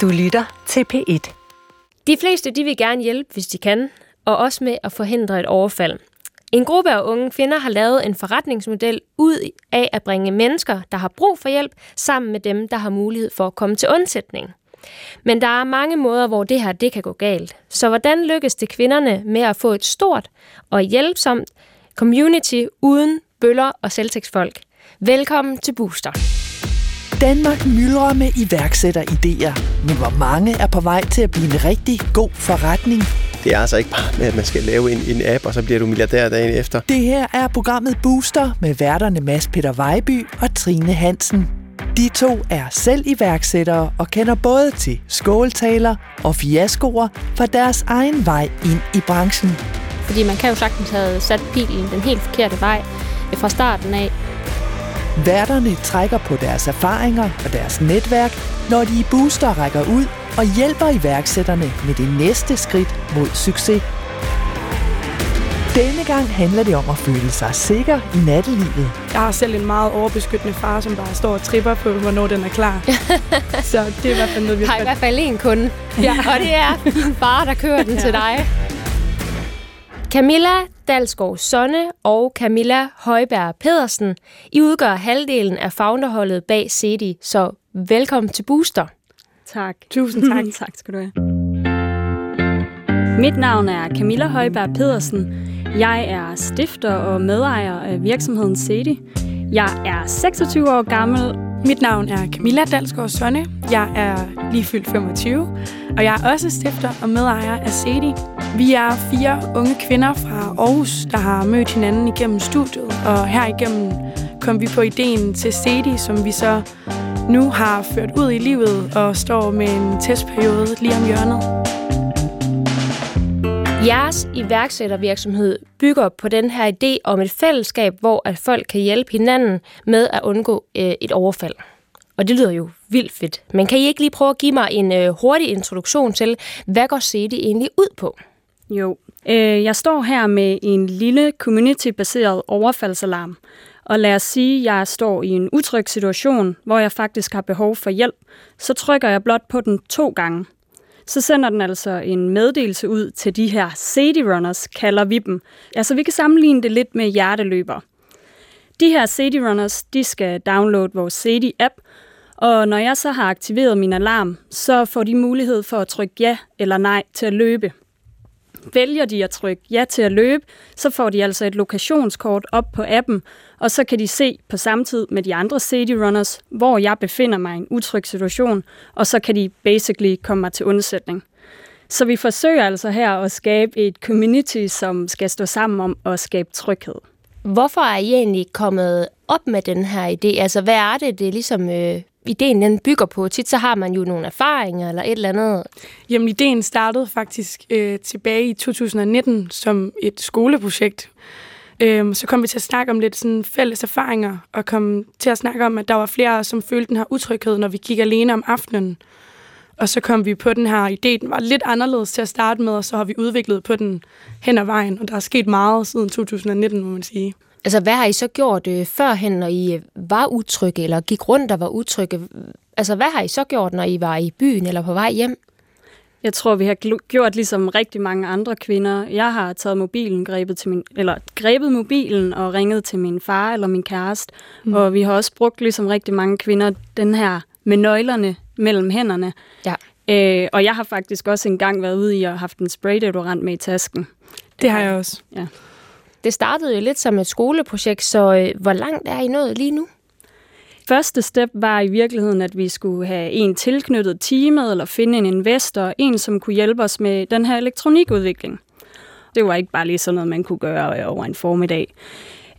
Du lytter til P1. De fleste de vil gerne hjælpe, hvis de kan, og også med at forhindre et overfald. En gruppe af unge kvinder har lavet en forretningsmodel ud af at bringe mennesker, der har brug for hjælp, sammen med dem, der har mulighed for at komme til undsætning. Men der er mange måder, hvor det her det kan gå galt. Så hvordan lykkes det kvinderne med at få et stort og hjælpsomt community uden bøller og selvtægtsfolk? Velkommen til Booster. Danmark myldrer med iværksætteridéer, men hvor mange er på vej til at blive en rigtig god forretning? Det er altså ikke bare med, at man skal lave en, en app, og så bliver du milliardær dagen efter. Det her er programmet Booster med værterne Mads Peter Vejby og Trine Hansen. De to er selv iværksættere og kender både til skåltaler og fiaskoer for deres egen vej ind i branchen. Fordi man kan jo sagtens have sat bilen den helt forkerte vej fra starten af. Værterne trækker på deres erfaringer og deres netværk, når de i Booster rækker ud og hjælper iværksætterne med det næste skridt mod succes. Denne gang handler det om at føle sig sikker i nattelivet. Jeg har selv en meget overbeskyttende far, som bare står og tripper på, hvornår den er klar. så det er i hvert fald noget, vi har i hvert fald en kunde. Ja. og det er din far, der kører den ja. til dig. Camilla Dalsgaard Sonne og Camilla Højberg Pedersen. I udgør halvdelen af founderholdet bag CD, så velkommen til Booster. Tak. Tusind tak. tak skal du have. Mit navn er Camilla Højberg Pedersen. Jeg er stifter og medejer af virksomheden CD. Jeg er 26 år gammel. Mit navn er Camilla Dalsgaard Sonne. Jeg er lige fyldt 25, og jeg er også stifter og medejer af CD. Vi er fire unge kvinder fra Aarhus, der har mødt hinanden igennem studiet, og her igennem kom vi på ideen til CD, som vi så nu har ført ud i livet og står med en testperiode lige om hjørnet. Jeres iværksættervirksomhed bygger på den her idé om et fællesskab, hvor at folk kan hjælpe hinanden med at undgå øh, et overfald. Og det lyder jo vildt fedt. Men kan I ikke lige prøve at give mig en øh, hurtig introduktion til, hvad går CD egentlig ud på? Jo, øh, jeg står her med en lille community-baseret overfaldsalarm. Og lad os sige, at jeg står i en utryg situation, hvor jeg faktisk har behov for hjælp. Så trykker jeg blot på den to gange så sender den altså en meddelelse ud til de her city runners, kalder vi dem. Altså vi kan sammenligne det lidt med hjerteløber. De her city runners, de skal downloade vores city app, og når jeg så har aktiveret min alarm, så får de mulighed for at trykke ja eller nej til at løbe. Vælger de at trykke ja til at løbe, så får de altså et lokationskort op på appen, og så kan de se på samme tid med de andre city runners, hvor jeg befinder mig i en utryg situation, og så kan de basically komme mig til undsætning. Så vi forsøger altså her at skabe et community, som skal stå sammen om at skabe tryghed. Hvorfor er I egentlig kommet op med den her idé? Altså, hvad er det, det ligesom øh, ideen den bygger på? Tit så har man jo nogle erfaringer eller et eller andet. Jamen, ideen startede faktisk øh, tilbage i 2019 som et skoleprojekt. Øh, så kom vi til at snakke om lidt sådan fælles erfaringer, og kom til at snakke om, at der var flere, som følte den her utryghed, når vi gik alene om aftenen. Og så kom vi på den her idé, den var lidt anderledes til at starte med, og så har vi udviklet på den hen ad vejen, og der er sket meget siden 2019, må man sige. Altså, hvad har I så gjort øh, førhen, når I øh, var utrygge, eller gik rundt og var utrygge? Altså, hvad har I så gjort, når I var i byen eller på vej hjem? Jeg tror, vi har gjort ligesom rigtig mange andre kvinder. Jeg har taget mobilen, grebet, til min, eller grebet mobilen og ringet til min far eller min kæreste. Mm. Og vi har også brugt ligesom rigtig mange kvinder den her med nøglerne mellem hænderne. Ja. Øh, og jeg har faktisk også engang været ude i have haft en spraydeodorant med i tasken. Det har jeg også. Ja. Det startede jo lidt som et skoleprojekt, så øh, hvor langt er I nået lige nu? Første step var i virkeligheden, at vi skulle have en tilknyttet teamet, eller finde en investor, en som kunne hjælpe os med den her elektronikudvikling. Det var ikke bare lige sådan noget, man kunne gøre over en formiddag.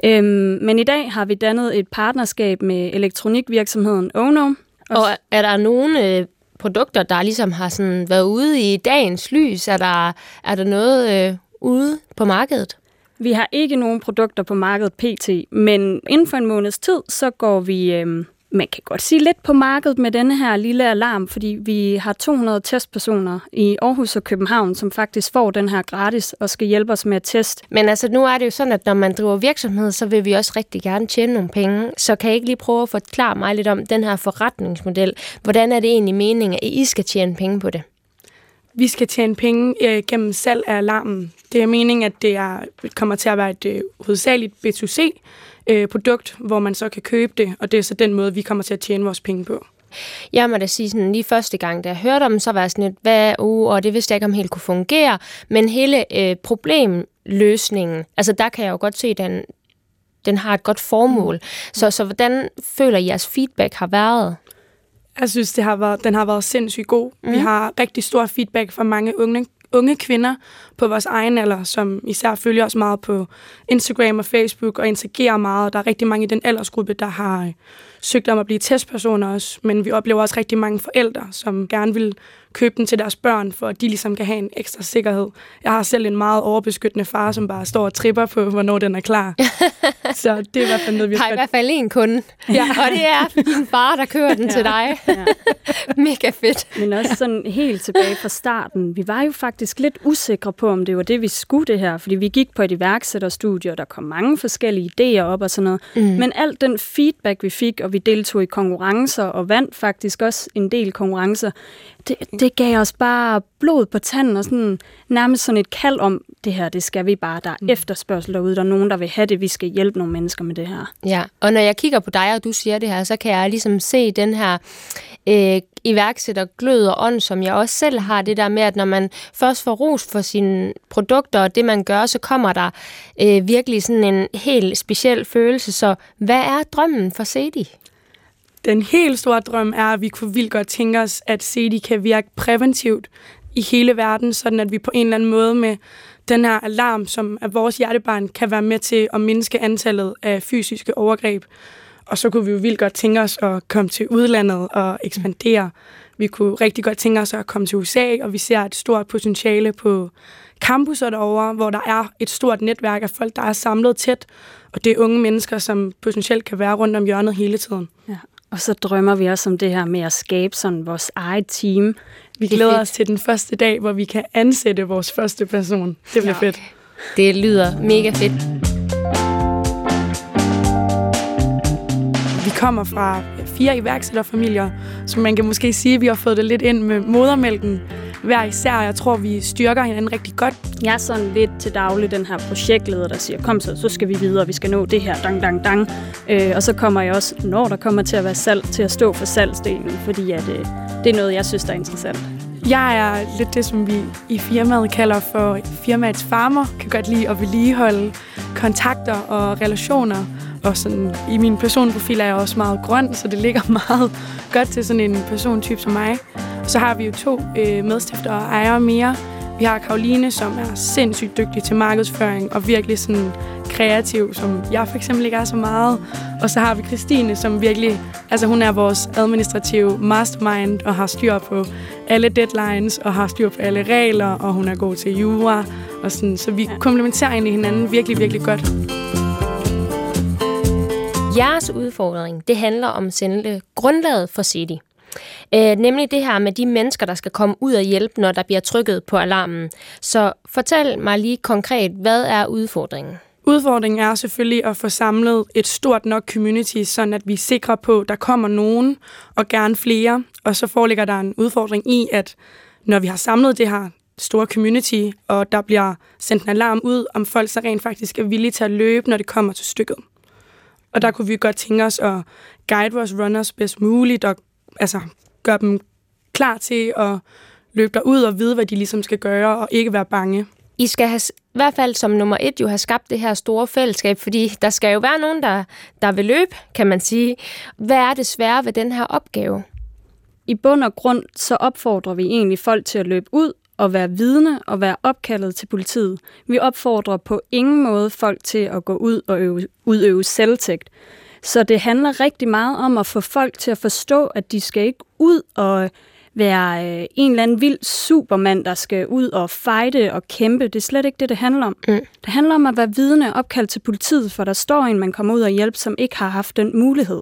Øhm, men i dag har vi dannet et partnerskab med elektronikvirksomheden Ono. Og, og er der nogle øh, produkter, der ligesom har sådan været ude i dagens lys? Er der, er der noget øh, ude på markedet? Vi har ikke nogen produkter på markedet pt, men inden for en måneds tid, så går vi øh, man kan godt sige lidt på markedet med denne her lille alarm, fordi vi har 200 testpersoner i Aarhus og København, som faktisk får den her gratis og skal hjælpe os med at teste. Men altså, nu er det jo sådan, at når man driver virksomhed, så vil vi også rigtig gerne tjene nogle penge. Så kan I ikke lige prøve at forklare mig lidt om den her forretningsmodel? Hvordan er det egentlig meningen, at I skal tjene penge på det? Vi skal tjene penge øh, gennem salg af alarmen. Det er meningen, at det er, kommer til at være et øh, hovedsageligt B2C-produkt, øh, hvor man så kan købe det, og det er så den måde, vi kommer til at tjene vores penge på. Jeg må da sige sådan, lige første gang, da jeg hørte om, så var jeg sådan lidt, hvad, uh, og det vidste jeg ikke, om helt kunne fungere. Men hele øh, problemløsningen, altså der kan jeg jo godt se, at den, den har et godt formål. Så, så hvordan føler I, jeres feedback har været? Jeg synes, det har været, den har været sindssygt god. Mm. Vi har rigtig stor feedback fra mange unge, unge kvinder på vores egen alder, som især følger os meget på Instagram og Facebook og interagerer meget. Der er rigtig mange i den aldersgruppe, der har søgt om at blive testpersoner også, men vi oplever også rigtig mange forældre, som gerne vil købe den til deres børn, for at de ligesom kan have en ekstra sikkerhed. Jeg har selv en meget overbeskyttende far, som bare står og tripper på, hvornår den er klar. Så det er i hvert fald noget, vi har i hvert fald en kunde, ja. og det er din far, der kører den ja. til dig. Ja. Mega fedt. Men også sådan helt tilbage fra starten. Vi var jo faktisk lidt usikre på, om det var det, vi skulle det her, fordi vi gik på et iværksætterstudie, og der kom mange forskellige idéer op og sådan noget. Mm. Men alt den feedback, vi fik, og vi deltog i konkurrencer og vandt faktisk også en del konkurrencer, det, det gav os bare blod på tanden og sådan, nærmest sådan et kald om, det her, det skal vi bare. Der er mm. efterspørgsel derude, der er nogen, der vil have det, vi skal hjælpe nogle mennesker med det her. Ja, og når jeg kigger på dig, og du siger det her, så kan jeg ligesom se den her øh, iværksætter glød og ånd, som jeg også selv har, det der med, at når man først får ros for sine produkter og det, man gør, så kommer der øh, virkelig sådan en helt speciel følelse. Så hvad er drømmen for Sadie? Den helt store drøm er, at vi kunne vildt godt tænke os, at CD kan virke præventivt i hele verden, sådan at vi på en eller anden måde med den her alarm, som er vores hjertebarn, kan være med til at mindske antallet af fysiske overgreb. Og så kunne vi jo vildt godt tænke os at komme til udlandet og ekspandere. Vi kunne rigtig godt tænke os at komme til USA, og vi ser et stort potentiale på campusser derovre, hvor der er et stort netværk af folk, der er samlet tæt, og det er unge mennesker, som potentielt kan være rundt om hjørnet hele tiden. Ja. Og så drømmer vi også om det her med at skabe sådan vores eget team. Vi glæder os til den første dag, hvor vi kan ansætte vores første person. Det bliver ja. fedt. Det lyder mega fedt. Kommer fra fire iværksætterfamilier, så man kan måske sige, at vi har fået det lidt ind med modermælken hver især. Jeg tror, vi styrker hinanden rigtig godt. Jeg er sådan lidt til daglig den her projektleder, der siger, kom så, så skal vi videre, vi skal nå det her, dang, dang, dang. Øh, og så kommer jeg også, når der kommer til at være salg, til at stå for salgsdelen, fordi at, øh, det er noget, jeg synes, der er interessant. Jeg er lidt det, som vi i firmaet kalder for firmaets farmer. Kan godt lide at vedligeholde kontakter og relationer. Og sådan, i min personprofil er jeg også meget grøn, så det ligger meget godt til sådan en persontype som mig. Så har vi jo to øh, medstifter og ejere mere. Vi har Karoline, som er sindssygt dygtig til markedsføring og virkelig sådan kreativ, som jeg for eksempel ikke er så meget. Og så har vi Christine, som virkelig, altså hun er vores administrative mastermind og har styr på alle deadlines og har styr på alle regler, og hun er god til jura. Og sådan, så vi komplementerer egentlig hinanden virkelig, virkelig godt. Jeres udfordring, det handler om selve grundlaget for City. Øh, nemlig det her med de mennesker, der skal komme ud og hjælpe, når der bliver trykket på alarmen. Så fortæl mig lige konkret, hvad er udfordringen? Udfordringen er selvfølgelig at få samlet et stort nok community, sådan at vi er sikre på, at der kommer nogen, og gerne flere. Og så foreligger der en udfordring i, at når vi har samlet det her store community, og der bliver sendt en alarm ud, om folk så rent faktisk er villige til at løbe, når det kommer til stykket. Og der kunne vi godt tænke os at guide vores runners bedst muligt, og altså, gøre dem klar til at løbe derud og vide, hvad de ligesom skal gøre, og ikke være bange. I skal have, i hvert fald som nummer et jo have skabt det her store fællesskab, fordi der skal jo være nogen, der, der vil løbe, kan man sige. Hvad er det svære ved den her opgave? I bund og grund så opfordrer vi egentlig folk til at løbe ud og være vidne og være opkaldet til politiet. Vi opfordrer på ingen måde folk til at gå ud og øve, udøve selvtægt. Så det handler rigtig meget om at få folk til at forstå, at de skal ikke ud og være øh, en eller anden vild supermand, der skal ud og fighte og kæmpe. Det er slet ikke det, det handler om. Mm. Det handler om at være vidne og opkaldt til politiet, for der står en, man kommer ud og hjælpe, som ikke har haft den mulighed.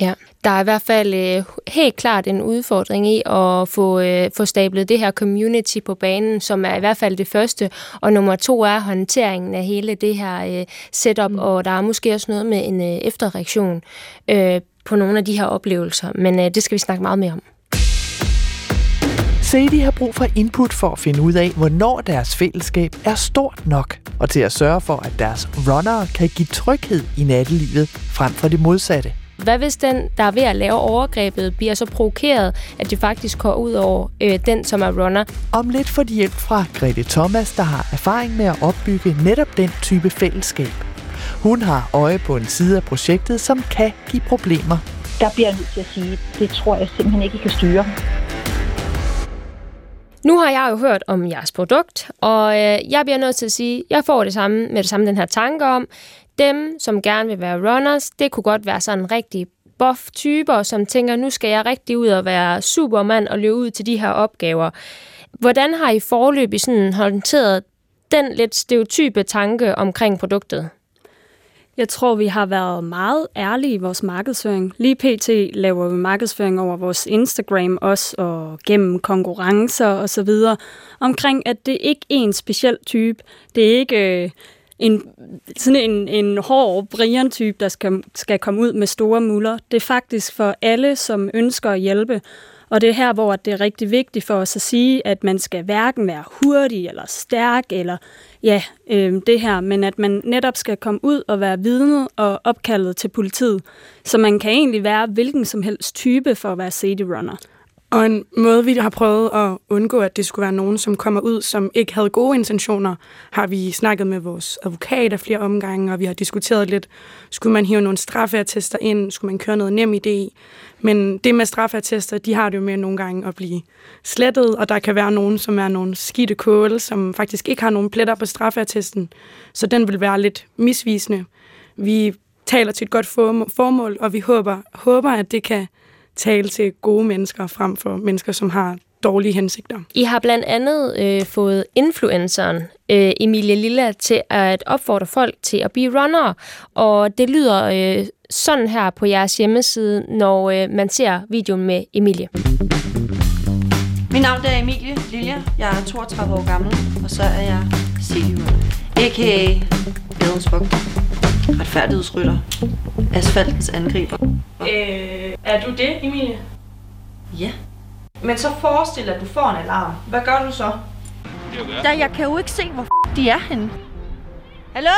Ja, der er i hvert fald øh, helt klart en udfordring i at få, øh, få stablet det her community på banen, som er i hvert fald det første. Og nummer to er håndteringen af hele det her øh, setup, mm. og der er måske også noget med en øh, efterreaktion øh, på nogle af de her oplevelser. Men øh, det skal vi snakke meget mere om. Sadie har brug for input for at finde ud af, hvornår deres fællesskab er stort nok, og til at sørge for, at deres runnere kan give tryghed i nattelivet frem for det modsatte. Hvad hvis den, der er ved at lave overgrebet, bliver så provokeret, at det faktisk går ud over øh, den, som er runner? Om lidt får de hjælp fra Grete Thomas, der har erfaring med at opbygge netop den type fællesskab. Hun har øje på en side af projektet, som kan give problemer. Der bliver jeg nødt til at sige, det tror jeg simpelthen ikke, I kan styre. Nu har jeg jo hørt om jeres produkt, og øh, jeg bliver nødt til at sige, at jeg får det samme med det samme den her tanke om, dem, som gerne vil være runners, det kunne godt være sådan rigtig buff typer, som tænker, nu skal jeg rigtig ud og være supermand og løbe ud til de her opgaver. Hvordan har I forløbig sådan håndteret den lidt stereotype tanke omkring produktet? Jeg tror, vi har været meget ærlige i vores markedsføring. Lige pt. laver vi markedsføring over vores Instagram også, og gennem konkurrencer og så videre, omkring, at det ikke er en speciel type. Det er ikke øh, en, sådan en, en hård Brian-type, der skal, skal komme ud med store muller. Det er faktisk for alle, som ønsker at hjælpe. Og det er her, hvor det er rigtig vigtigt for os at sige, at man skal hverken være hurtig eller stærk, eller ja, øh, det her, men at man netop skal komme ud og være vidnet og opkaldet til politiet. Så man kan egentlig være hvilken som helst type for at være city runner. Og en måde, vi har prøvet at undgå, at det skulle være nogen, som kommer ud, som ikke havde gode intentioner, har vi snakket med vores advokat af flere omgange, og vi har diskuteret lidt, skulle man hive nogle straffeattester ind, skulle man køre noget nem idé. Men det med straffeattester, de har det jo med nogle gange at blive slettet, og der kan være nogen, som er nogle skidte kåle, som faktisk ikke har nogen pletter på straffeattesten, så den vil være lidt misvisende. Vi taler til et godt formål, og vi håber, håber at det kan tale til gode mennesker frem for mennesker, som har dårlige hensigter. I har blandt andet øh, fået influenceren øh, Emilie Lilla til at opfordre folk til at blive runner, og det lyder øh, sådan her på jeres hjemmeside, når øh, man ser videoen med Emilie. Mit navn er Emilie Lilja. Jeg er 32 år gammel, og så er jeg CEO, a.k.a. Gadens Bog. Retfærdighedsrytter. Asfaltens angriber. Øh, er du det, Emilie? Ja. Men så forestil dig, at du får en alarm. Hvad gør du så? Da jeg kan jo ikke se, hvor de er henne. Hallo?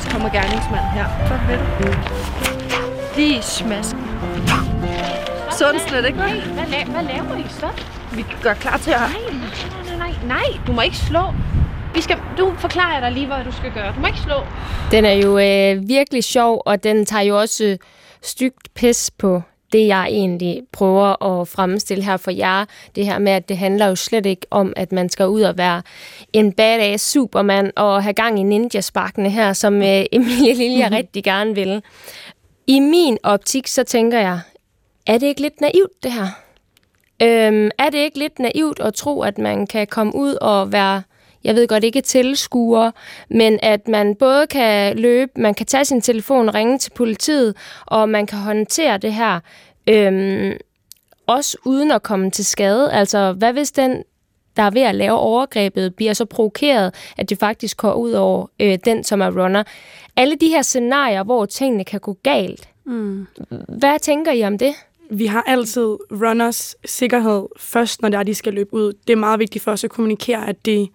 Så kommer gerningsmanden her. Hvad vil du? Lige smask. Sådan slet ikke. Nej, hvad, la- hvad laver I så? Vi gør klar til at... Nej, nej, nej, nej, nej, du må ikke slå. Vi skal, du forklarer dig lige, hvad du skal gøre. Du må ikke slå. Den er jo øh, virkelig sjov, og den tager jo også øh, stygt pis på det, jeg egentlig prøver at fremstille her for jer. Det her med, at det handler jo slet ikke om, at man skal ud og være en badass supermand og have gang i ninja-sparkene her, som øh, Emilie Lilja mm-hmm. rigtig gerne vil. I min optik, så tænker jeg, er det ikke lidt naivt, det her? Øhm, er det ikke lidt naivt at tro, at man kan komme ud og være jeg ved godt ikke tilskuer, men at man både kan løbe, man kan tage sin telefon og ringe til politiet, og man kan håndtere det her, øhm, også uden at komme til skade. Altså, hvad hvis den, der er ved at lave overgrebet, bliver så provokeret, at det faktisk går ud over øh, den, som er runner? Alle de her scenarier, hvor tingene kan gå galt. Mm. Hvad tænker I om det? Vi har altid runners sikkerhed først, når det er, de skal løbe ud. Det er meget vigtigt for os at kommunikere, at det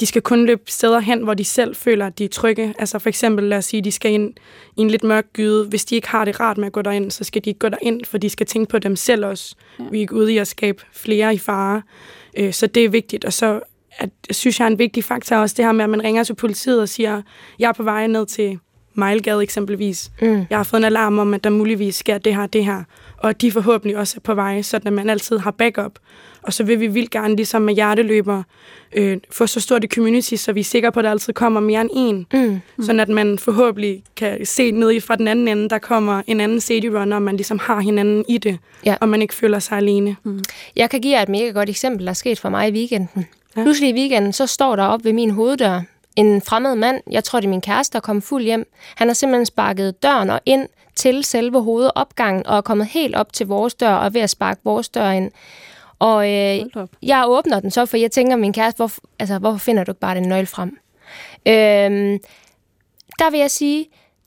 de skal kun løbe steder hen, hvor de selv føler, at de er trygge. Altså for eksempel, lad os sige, de skal ind i en lidt mørk gyde. Hvis de ikke har det rart med at gå derind, så skal de ikke gå derind, for de skal tænke på dem selv også. Ja. Vi er ikke ude i at skabe flere i fare. Øh, så det er vigtigt. Og så at, synes jeg er en vigtig faktor også det her med, at man ringer til politiet og siger, jeg er på vej ned til Mejlgade eksempelvis. Mm. Jeg har fået en alarm om, at der muligvis sker det her det her. Og de forhåbentlig også er på vej, så at man altid har backup. Og så vil vi vildt gerne, ligesom med hjerteløber, øh, få så stort et community, så vi er sikre på, at der altid kommer mere end en. Mm. Sådan at man forhåbentlig kan se ned fra den anden ende, der kommer en anden city runner, og man ligesom har hinanden i det, ja. og man ikke føler sig alene. Mm. Jeg kan give jer et mega godt eksempel, der er sket for mig i weekenden. Ja. Pludselig i weekenden, så står der op ved min hoveddør en fremmed mand, jeg tror det er min kæreste, der kom fuld hjem. Han har simpelthen sparket døren og ind til selve hovedopgangen og er kommet helt op til vores dør og er ved at sparke vores dør ind. Og øh, jeg åbner den så, for jeg tænker min kæreste, hvor, altså, hvorfor finder du ikke bare den nøgle frem? Øh, der vil jeg sige,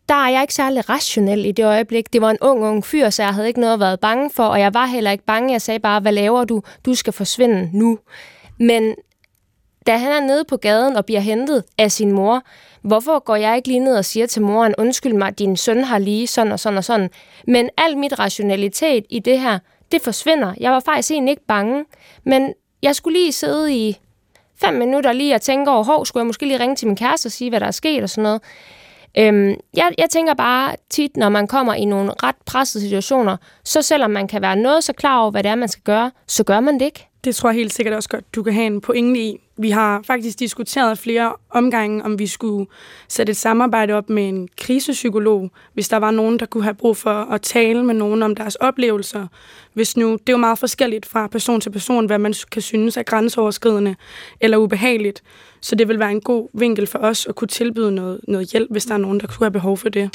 der er jeg ikke særlig rationel i det øjeblik. Det var en ung, ung fyr, så jeg havde ikke noget at være bange for, og jeg var heller ikke bange. Jeg sagde bare, hvad laver du? Du skal forsvinde nu. Men da han er nede på gaden og bliver hentet af sin mor, hvorfor går jeg ikke lige ned og siger til moren, undskyld mig, din søn har lige sådan og sådan og sådan. Men al mit rationalitet i det her, det forsvinder. Jeg var faktisk egentlig ikke bange, men jeg skulle lige sidde i fem minutter lige og tænke over, hov, skulle jeg måske lige ringe til min kæreste og sige, hvad der er sket og sådan noget. Øhm, jeg, jeg tænker bare tit, når man kommer i nogle ret pressede situationer, så selvom man kan være noget så klar over, hvad det er, man skal gøre, så gør man det ikke. Det tror jeg helt sikkert også godt, du kan have en pointe i. Vi har faktisk diskuteret flere omgange, om vi skulle sætte et samarbejde op med en krisepsykolog, hvis der var nogen, der kunne have brug for at tale med nogen om deres oplevelser. Hvis nu, det er jo meget forskelligt fra person til person, hvad man kan synes er grænseoverskridende eller ubehageligt. Så det vil være en god vinkel for os at kunne tilbyde noget, noget hjælp, hvis der er nogen, der kunne have behov for det.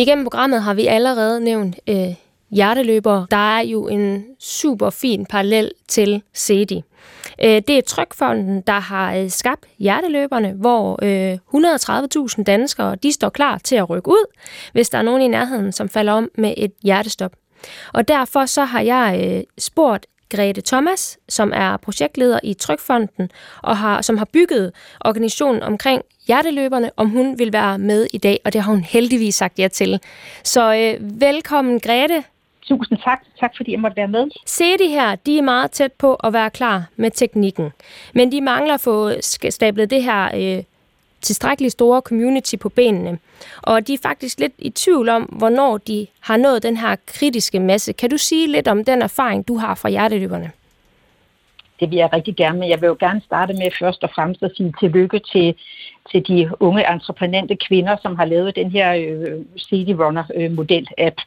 Igennem programmet har vi allerede nævnt øh, hjerteløbere. Der er jo en super fin parallel til CEDI. Øh, det er Trykfonden, der har øh, skabt hjerteløberne, hvor øh, 130.000 danskere de står klar til at rykke ud, hvis der er nogen i nærheden, som falder om med et hjertestop. Og derfor så har jeg øh, spurgt Grete Thomas, som er projektleder i Trykfonden, og har, som har bygget organisationen omkring hjerteløberne, om hun vil være med i dag, og det har hun heldigvis sagt ja til. Så øh, velkommen, Grete. Tusind tak. Tak fordi jeg måtte være med. Se de her, de er meget tæt på at være klar med teknikken. Men de mangler at få stablet det her øh, tilstrækkeligt store community på benene. Og de er faktisk lidt i tvivl om, hvornår de har nået den her kritiske masse. Kan du sige lidt om den erfaring, du har fra hjerteløberne? Det vil jeg rigtig gerne, men jeg vil jo gerne starte med først og fremmest at sige tillykke til, til de unge entreprenante kvinder, som har lavet den her øh, City Runner-model-app. Øh,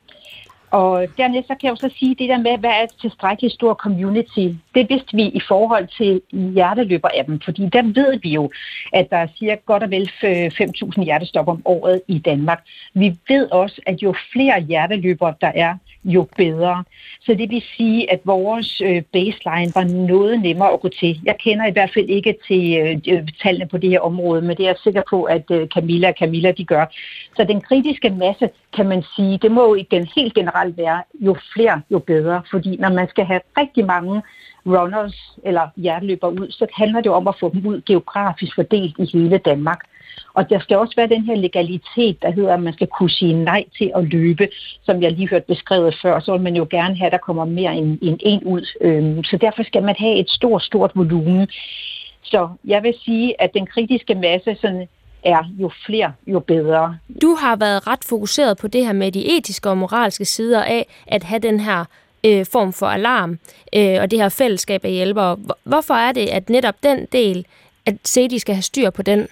og dernæst så kan jeg jo så sige det der med, hvad er et tilstrækkeligt stor community. Det vidste vi i forhold til hjerteløber-appen, fordi der ved vi jo, at der er cirka godt og vel øh, 5.000 hjertestop om året i Danmark. Vi ved også, at jo flere hjerteløbere der er, jo bedre. Så det vil sige, at vores øh, baseline var noget nemmere at gå til. Jeg kender i hvert fald ikke til øh, tallene på det her område, men det er jeg sikker på, at Camilla og Camilla de gør. Så den kritiske masse, kan man sige, det må jo igen helt generelt være, jo flere, jo bedre. Fordi når man skal have rigtig mange runners eller hjerteløber ud, så handler det om at få dem ud geografisk fordelt i hele Danmark. Og der skal også være den her legalitet, der hedder, at man skal kunne sige nej til at løbe, som jeg lige hørte beskrevet før. Så vil man jo gerne have, at der kommer mere end, end en ud. Øhm, så derfor skal man have et stort, stort volumen. Så jeg vil sige, at den kritiske masse sådan, er jo flere, jo bedre. Du har været ret fokuseret på det her med de etiske og moralske sider af at have den her øh, form for alarm øh, og det her fællesskab af hjælpere. Hvorfor er det, at netop den del, at SEDI skal have styr på den?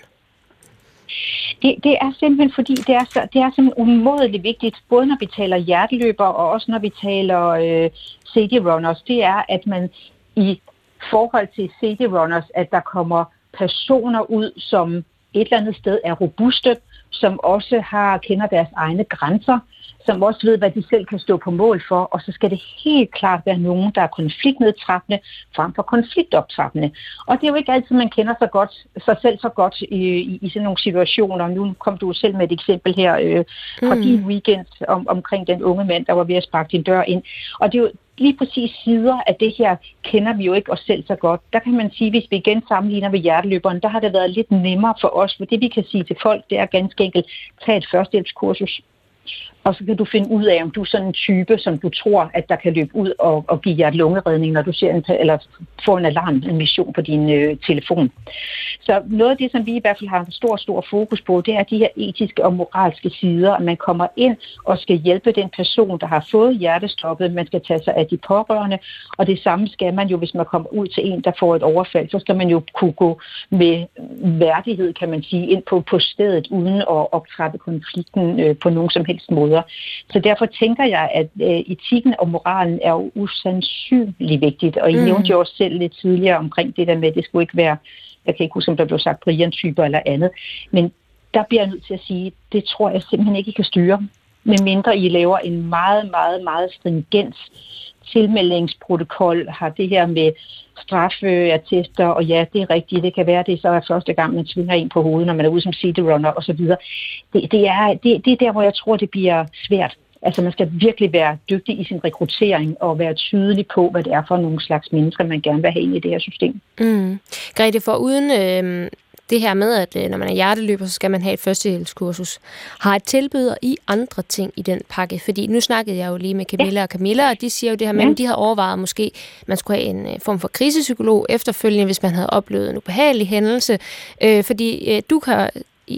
Det, det er simpelthen fordi, det er, så, det er simpelthen umådeligt vigtigt, både når vi taler hjerteløber og også når vi taler øh, city runners, det er, at man i forhold til city runners, at der kommer personer ud, som et eller andet sted er robuste, som også har kender deres egne grænser, som også ved, hvad de selv kan stå på mål for, og så skal det helt klart være nogen, der er konfliktnedtrappende frem for konfliktoptrappende. Og det er jo ikke altid, man kender sig, godt, sig selv så godt i, i, i sådan nogle situationer. Nu kom du selv med et eksempel her øh, fra mm. din weekend om, omkring den unge mand, der var ved at sparke din dør ind. Og det er jo lige præcis sider af det her kender vi jo ikke os selv så godt. Der kan man sige, hvis vi igen sammenligner med hjerteløberen, der har det været lidt nemmere for os, for det vi kan sige til folk, det er ganske enkelt, tag et førstehjælpskursus og så kan du finde ud af, om du er sådan en type, som du tror, at der kan løbe ud og, og give jer lungeredning, når du ser en, eller får en alarm, en mission på din øh, telefon. Så noget af det, som vi i hvert fald har stor, stor fokus på, det er de her etiske og moralske sider, at man kommer ind og skal hjælpe den person, der har fået hjertestoppet. Man skal tage sig af de pårørende, og det samme skal man jo, hvis man kommer ud til en, der får et overfald, så skal man jo kunne gå med værdighed, kan man sige, ind på, på stedet, uden at optrappe konflikten øh, på nogen som helst måde områder. Så derfor tænker jeg, at øh, etikken og moralen er jo usandsynligt vigtigt, og I mm. nævnte jo også selv lidt tidligere omkring det der med, at det skulle ikke være, jeg kan ikke huske, om der blev sagt Brian-typer eller andet, men der bliver jeg nødt til at sige, det tror jeg simpelthen ikke, I kan styre, medmindre I laver en meget, meget, meget stringent tilmeldingsprotokol, har det her med straffeattester, og ja, det er rigtigt, det kan være, det så er første gang, man tvinger en på hovedet, når man er ude som city runner osv. Det, det, er, det, det er der, hvor jeg tror, det bliver svært. Altså man skal virkelig være dygtig i sin rekruttering og være tydelig på, hvad det er for nogle slags mennesker, man gerne vil have ind i det her system. Mm. Grete, for uden øh, det her med, at øh, når man er hjerteløber, så skal man have et førstehjælpskursus, har et tilbyder i andre ting i den pakke? Fordi nu snakkede jeg jo lige med Camilla ja. og Camilla, og de siger jo det her med, at de har overvejet måske, man skulle have en øh, form for krisepsykolog efterfølgende, hvis man havde oplevet en ubehagelig hændelse. Øh, fordi øh, du kan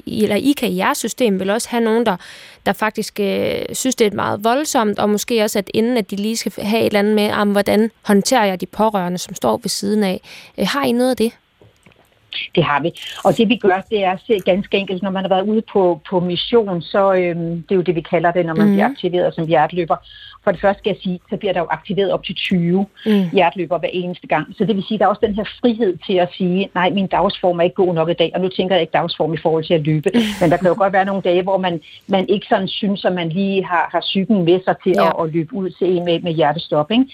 eller I kan i jeres system vel også have nogen, der, der faktisk øh, synes, det er meget voldsomt, og måske også, at inden at de lige skal have et eller andet med, om hvordan håndterer jeg de pårørende, som står ved siden af. Øh, har I noget af det? Det har vi. Og det vi gør, det er ganske enkelt, når man har været ude på, på mission, så øhm, det er jo det, vi kalder det, når man mm. bliver aktiveret som hjerteløber. For det første skal jeg sige, så bliver der jo aktiveret op til 20 mm. hjerteløber hver eneste gang. Så det vil sige, der er også den her frihed til at sige, nej, min dagsform er ikke god nok i dag, og nu tænker jeg ikke dagsform i forhold til at løbe. Men der kan jo godt være nogle dage, hvor man, man ikke sådan synes, at man lige har, har cyklen med sig til ja. at, at løbe ud til en med, med hjertestop. Ikke?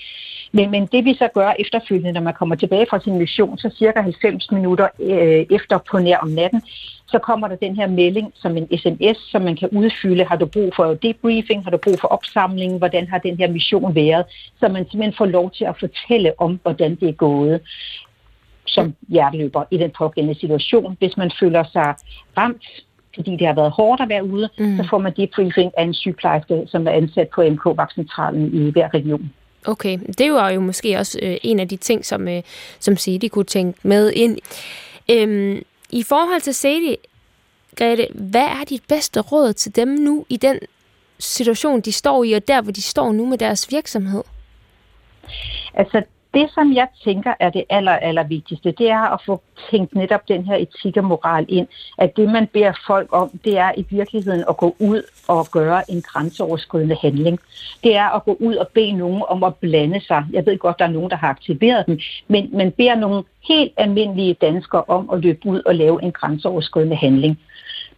Men, men det vi så gør efterfølgende, når man kommer tilbage fra sin mission, så cirka 90 minutter øh, efter på nær om natten, så kommer der den her melding som en sms, som man kan udfylde. Har du brug for debriefing? Har du brug for opsamling? Hvordan har den her mission været? Så man simpelthen får lov til at fortælle om, hvordan det er gået som hjerteløber i den pågældende situation. Hvis man føler sig ramt, fordi det har været hårdt at være ude, mm. så får man debriefing af en sygeplejerske, som er ansat på MK-vaccentralen i hver region. Okay, det var jo måske også øh, en af de ting, som, øh, som Sadie kunne tænke med ind. Øhm, I forhold til Sadie, Grete, hvad er dit bedste råd til dem nu i den situation, de står i, og der, hvor de står nu med deres virksomhed? Altså, det, som jeg tænker er det aller, aller vigtigste, det er at få tænkt netop den her etik og moral ind. At det, man beder folk om, det er i virkeligheden at gå ud og gøre en grænseoverskridende handling. Det er at gå ud og bede nogen om at blande sig. Jeg ved godt, der er nogen, der har aktiveret dem, men man beder nogle helt almindelige danskere om at løbe ud og lave en grænseoverskridende handling.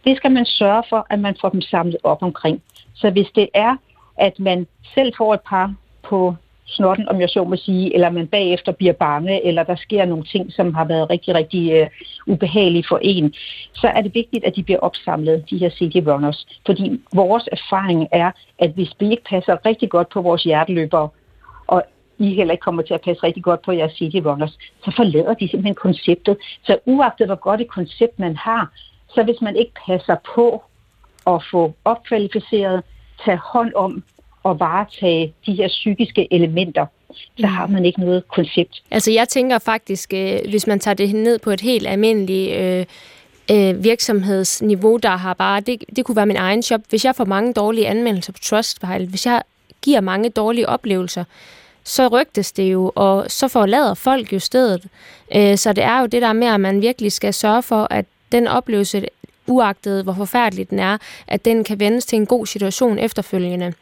Det skal man sørge for, at man får dem samlet op omkring. Så hvis det er, at man selv får et par på snotten, om jeg så må sige, eller man bagefter bliver bange, eller der sker nogle ting, som har været rigtig, rigtig øh, ubehagelige for en, så er det vigtigt, at de bliver opsamlet, de her city runners. Fordi vores erfaring er, at hvis vi ikke passer rigtig godt på vores hjerteløbere, og I heller ikke kommer til at passe rigtig godt på jeres city runners, så forlader de simpelthen konceptet. Så uagtet hvor godt et koncept man har, så hvis man ikke passer på at få opkvalificeret, tage hånd om at varetage de her psykiske elementer, så har man ikke noget koncept. Altså jeg tænker faktisk, øh, hvis man tager det ned på et helt almindeligt øh, øh, virksomhedsniveau, der har bare, det, det kunne være min egen shop, hvis jeg får mange dårlige anmeldelser på Trustpilot, hvis jeg giver mange dårlige oplevelser, så rygtes det jo, og så forlader folk jo stedet. Øh, så det er jo det der med, at man virkelig skal sørge for, at den oplevelse, uagtet hvor forfærdelig den er, at den kan vendes til en god situation efterfølgende.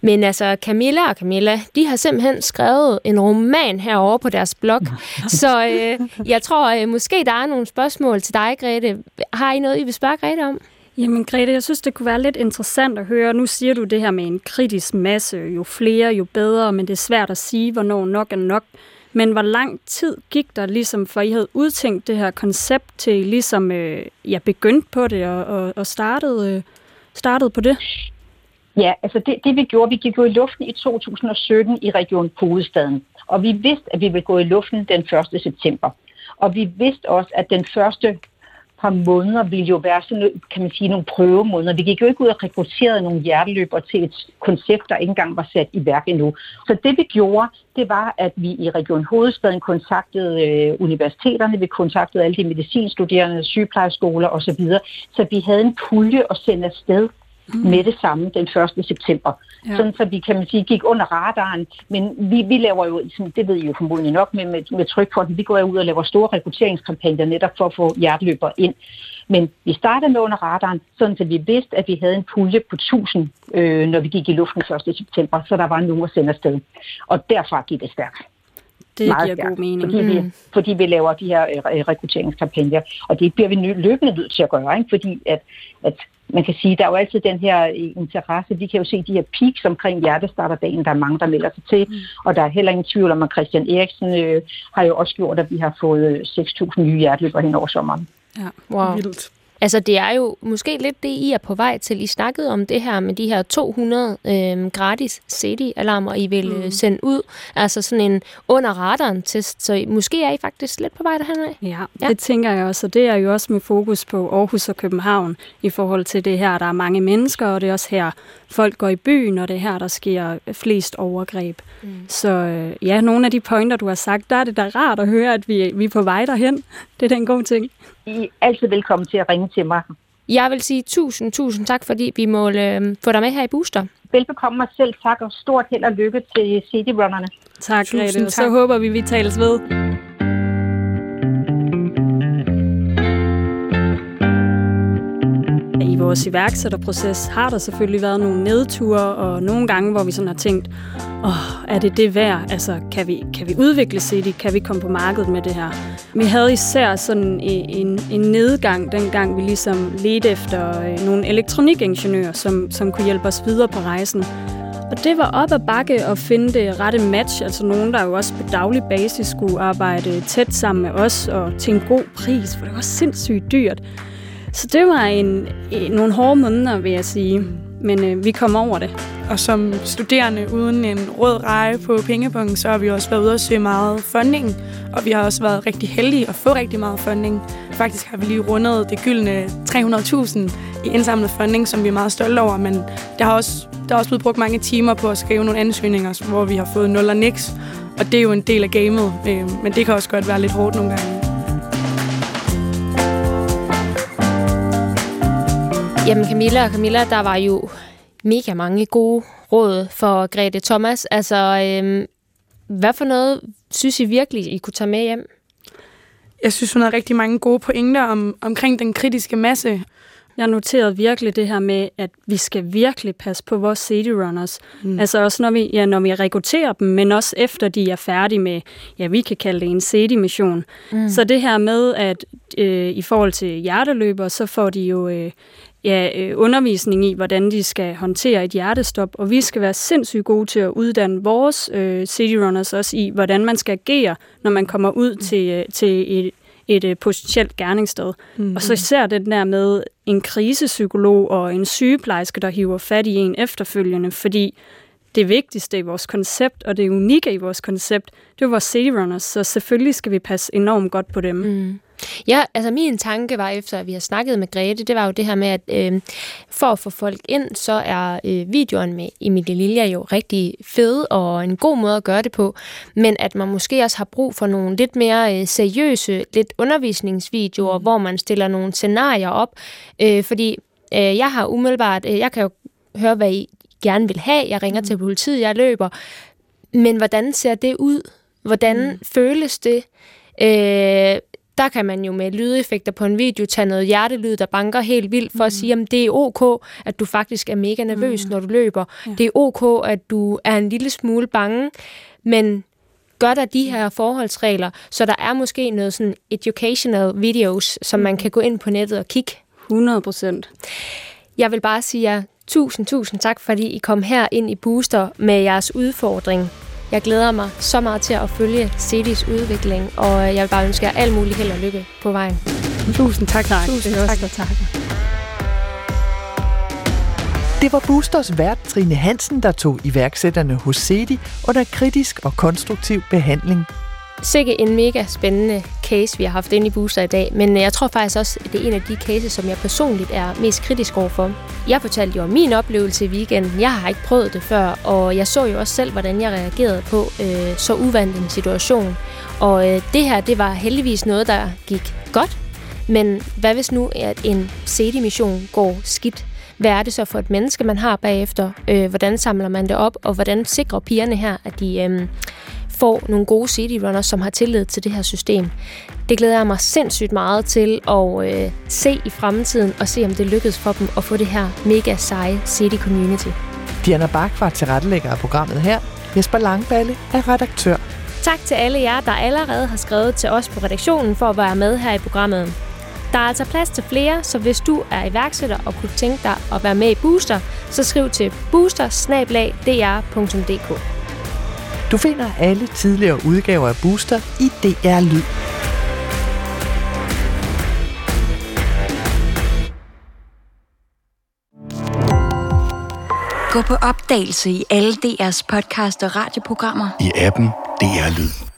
Men altså, Camilla og Camilla, de har simpelthen skrevet en roman herovre på deres blog, så øh, jeg tror øh, måske, der er nogle spørgsmål til dig, Grete. Har I noget, I vil spørge Grete om? Jamen Grete, jeg synes, det kunne være lidt interessant at høre. Nu siger du det her med en kritisk masse. Jo flere, jo bedre, men det er svært at sige, hvornår nok er nok. Men hvor lang tid gik der ligesom, for I havde udtænkt det her koncept til I ligesom øh, ja, begyndte på det og, og, og startede, øh, startede på det? Ja, altså det, det vi gjorde, vi gik jo i luften i 2017 i Region Hovedstaden. Og vi vidste, at vi ville gå i luften den 1. september. Og vi vidste også, at den første par måneder ville jo være sådan, kan man sige, nogle prøvemåneder. Vi gik jo ikke ud og rekrutterede nogle hjerteløbere til et koncept, der ikke engang var sat i værk endnu. Så det vi gjorde, det var, at vi i Region Hovedstaden kontaktede øh, universiteterne, vi kontaktede alle de medicinstuderende, sygeplejeskoler osv., så vi havde en pulje at sende afsted mm. med det samme den 1. september. Ja. Sådan så vi, kan man sige, gik under radaren. Men vi, vi laver jo, det ved I jo formodentlig nok, med, med, med trykfonden, vi går ud og laver store rekrutteringskampagner netop for at få hjerteløber ind. Men vi startede med under radaren, sådan at vi vidste, at vi havde en pulje på 1000, øh, når vi gik i luften 1. september, så der var nogen at sende afsted. Og derfra gik det stærkt. Det Meget giver stærkt, god mening. Fordi, vi, mm. fordi vi laver de her øh, rekrutteringskampagner, og det bliver vi løbende nødt til at gøre, ikke? fordi at, at man kan sige, der er jo altid den her interesse. Vi kan jo se de her peaks omkring hjertestarterdagen, der er mange, der melder sig til. Mm. Og der er heller ingen tvivl om, at Christian Eriksen øh, har jo også gjort, at vi har fået 6.000 nye hjerteløber hen over sommeren. Ja, wow. vildt. Altså, det er jo måske lidt det, I er på vej til. I snakkede om det her med de her 200 øh, gratis CD-alarmer, I vil øh, mm. sende ud. Altså sådan en under radaren test, så måske er I faktisk lidt på vej derhen af. Ja, ja, det tænker jeg også, og det er jo også med fokus på Aarhus og København i forhold til det her. Der er mange mennesker, og det er også her, folk går i byen, og det er her, der sker flest overgreb. Mm. Så øh, ja, nogle af de pointer, du har sagt, der er det da rart at høre, at vi, vi er på vej derhen. Det er den gode ting. I er altid velkommen til at ringe til mig. Jeg vil sige tusind, tusind tak, fordi vi må øh, få dig med her i Booster. Velbekomme mig selv, tak, og stort held og lykke til Cityrunnerne. Tak, Grete. Så håber vi, vi tales ved. Vores iværksætterproces har der selvfølgelig været nogle nedture, og nogle gange, hvor vi sådan har tænkt, åh, er det det værd? Altså, kan vi, kan vi udvikle City? Kan vi komme på markedet med det her? Vi havde især sådan en, en nedgang, dengang vi ligesom ledte efter øh, nogle elektronikingeniører, som, som kunne hjælpe os videre på rejsen. Og det var op ad bakke at finde det rette match, altså nogen, der jo også på daglig basis skulle arbejde tæt sammen med os og til en god pris, for det var sindssygt dyrt. Så det var en, en, nogle hårde måneder, vil jeg sige. Men øh, vi kom over det. Og som studerende uden en rød reje på pengepunkten, så har vi også været ude og søge meget funding. Og vi har også været rigtig heldige at få rigtig meget funding. Faktisk har vi lige rundet det gyldne 300.000 i indsamlet funding, som vi er meget stolte over. Men der har også, der har også blevet brugt mange timer på at skrive nogle ansøgninger, hvor vi har fået 0 og niks. Og det er jo en del af gamet, øh, men det kan også godt være lidt hårdt nogle gange. Jamen Camilla og Camilla, der var jo mega mange gode råd for Grete Thomas. Altså, øhm, hvad for noget synes I virkelig, I kunne tage med hjem? Jeg synes, hun har rigtig mange gode pointer om, omkring den kritiske masse. Jeg noterede virkelig det her med, at vi skal virkelig passe på vores city runners. Mm. Altså også når vi, ja, når vi rekrutterer dem, men også efter de er færdige med, ja, vi kan kalde det en city mission Mm. Så det her med, at øh, i forhold til hjerteløber, så får de jo øh, ja, øh, undervisning i, hvordan de skal håndtere et hjertestop, og vi skal være sindssygt gode til at uddanne vores øh, cityrunners også i, hvordan man skal agere, når man kommer ud mm. til, øh, til et, et øh, potentielt gerningssted. Mm. Og så især den der med en krisepsykolog og en sygeplejerske, der hiver fat i en efterfølgende, fordi det vigtigste i vores koncept, og det unikke i vores koncept, det er vores cityrunners, så selvfølgelig skal vi passe enormt godt på dem. Mm. Ja, altså min tanke var efter, at vi har snakket med Grete, det var jo det her med, at øh, for at få folk ind, så er øh, videoen med Emilie Lilja jo rigtig fed og en god måde at gøre det på, men at man måske også har brug for nogle lidt mere øh, seriøse, lidt undervisningsvideoer, mm. hvor man stiller nogle scenarier op, øh, fordi øh, jeg har umiddelbart, øh, jeg kan jo høre, hvad I gerne vil have, jeg ringer mm. til politiet, jeg løber, men hvordan ser det ud? Hvordan mm. føles det? Øh, der kan man jo med lydeffekter på en video tage noget hjertelyd, der banker helt vildt, for mm. at sige, at det er ok, at du faktisk er mega nervøs, mm. når du løber. Ja. Det er ok, at du er en lille smule bange, men gør der de her forholdsregler, så der er måske noget sådan educational videos, som man mm. kan gå ind på nettet og kigge. 100 procent. Jeg vil bare sige jer tusind, tusind tak, fordi I kom her ind i Booster med jeres udfordring. Jeg glæder mig så meget til at følge CD's udvikling, og jeg vil bare ønske jer alt muligt held og lykke på vejen. Tusind tak. tak. Tusind tak. tak. tak. Det var Boosters vært Trine Hansen, der tog iværksætterne hos Cedi under kritisk og konstruktiv behandling Sikke en mega spændende case, vi har haft inde i Booster i dag, men øh, jeg tror faktisk også, at det er en af de cases, som jeg personligt er mest kritisk overfor. Jeg fortalte jo om min oplevelse i weekenden. Jeg har ikke prøvet det før, og jeg så jo også selv, hvordan jeg reagerede på øh, så uvandt en situation. Og øh, det her, det var heldigvis noget, der gik godt. Men hvad hvis nu, at en CD-mission går skidt? Hvad er det så for et menneske, man har bagefter? Øh, hvordan samler man det op? Og hvordan sikrer pigerne her, at de... Øh, får nogle gode CD-runners, som har tillid til det her system. Det glæder jeg mig sindssygt meget til at øh, se i fremtiden, og se om det lykkes for dem at få det her mega seje CD-community. Diana Bak var tilrettelægger af programmet her. Jesper Langballe er redaktør. Tak til alle jer, der allerede har skrevet til os på redaktionen for at være med her i programmet. Der er altså plads til flere, så hvis du er iværksætter og kunne tænke dig at være med i Booster, så skriv til booster Du finder alle tidligere udgaver af Booster i DR Lyd. Gå på opdagelse i alle DR's podcast og radioprogrammer. I appen DR Lyd.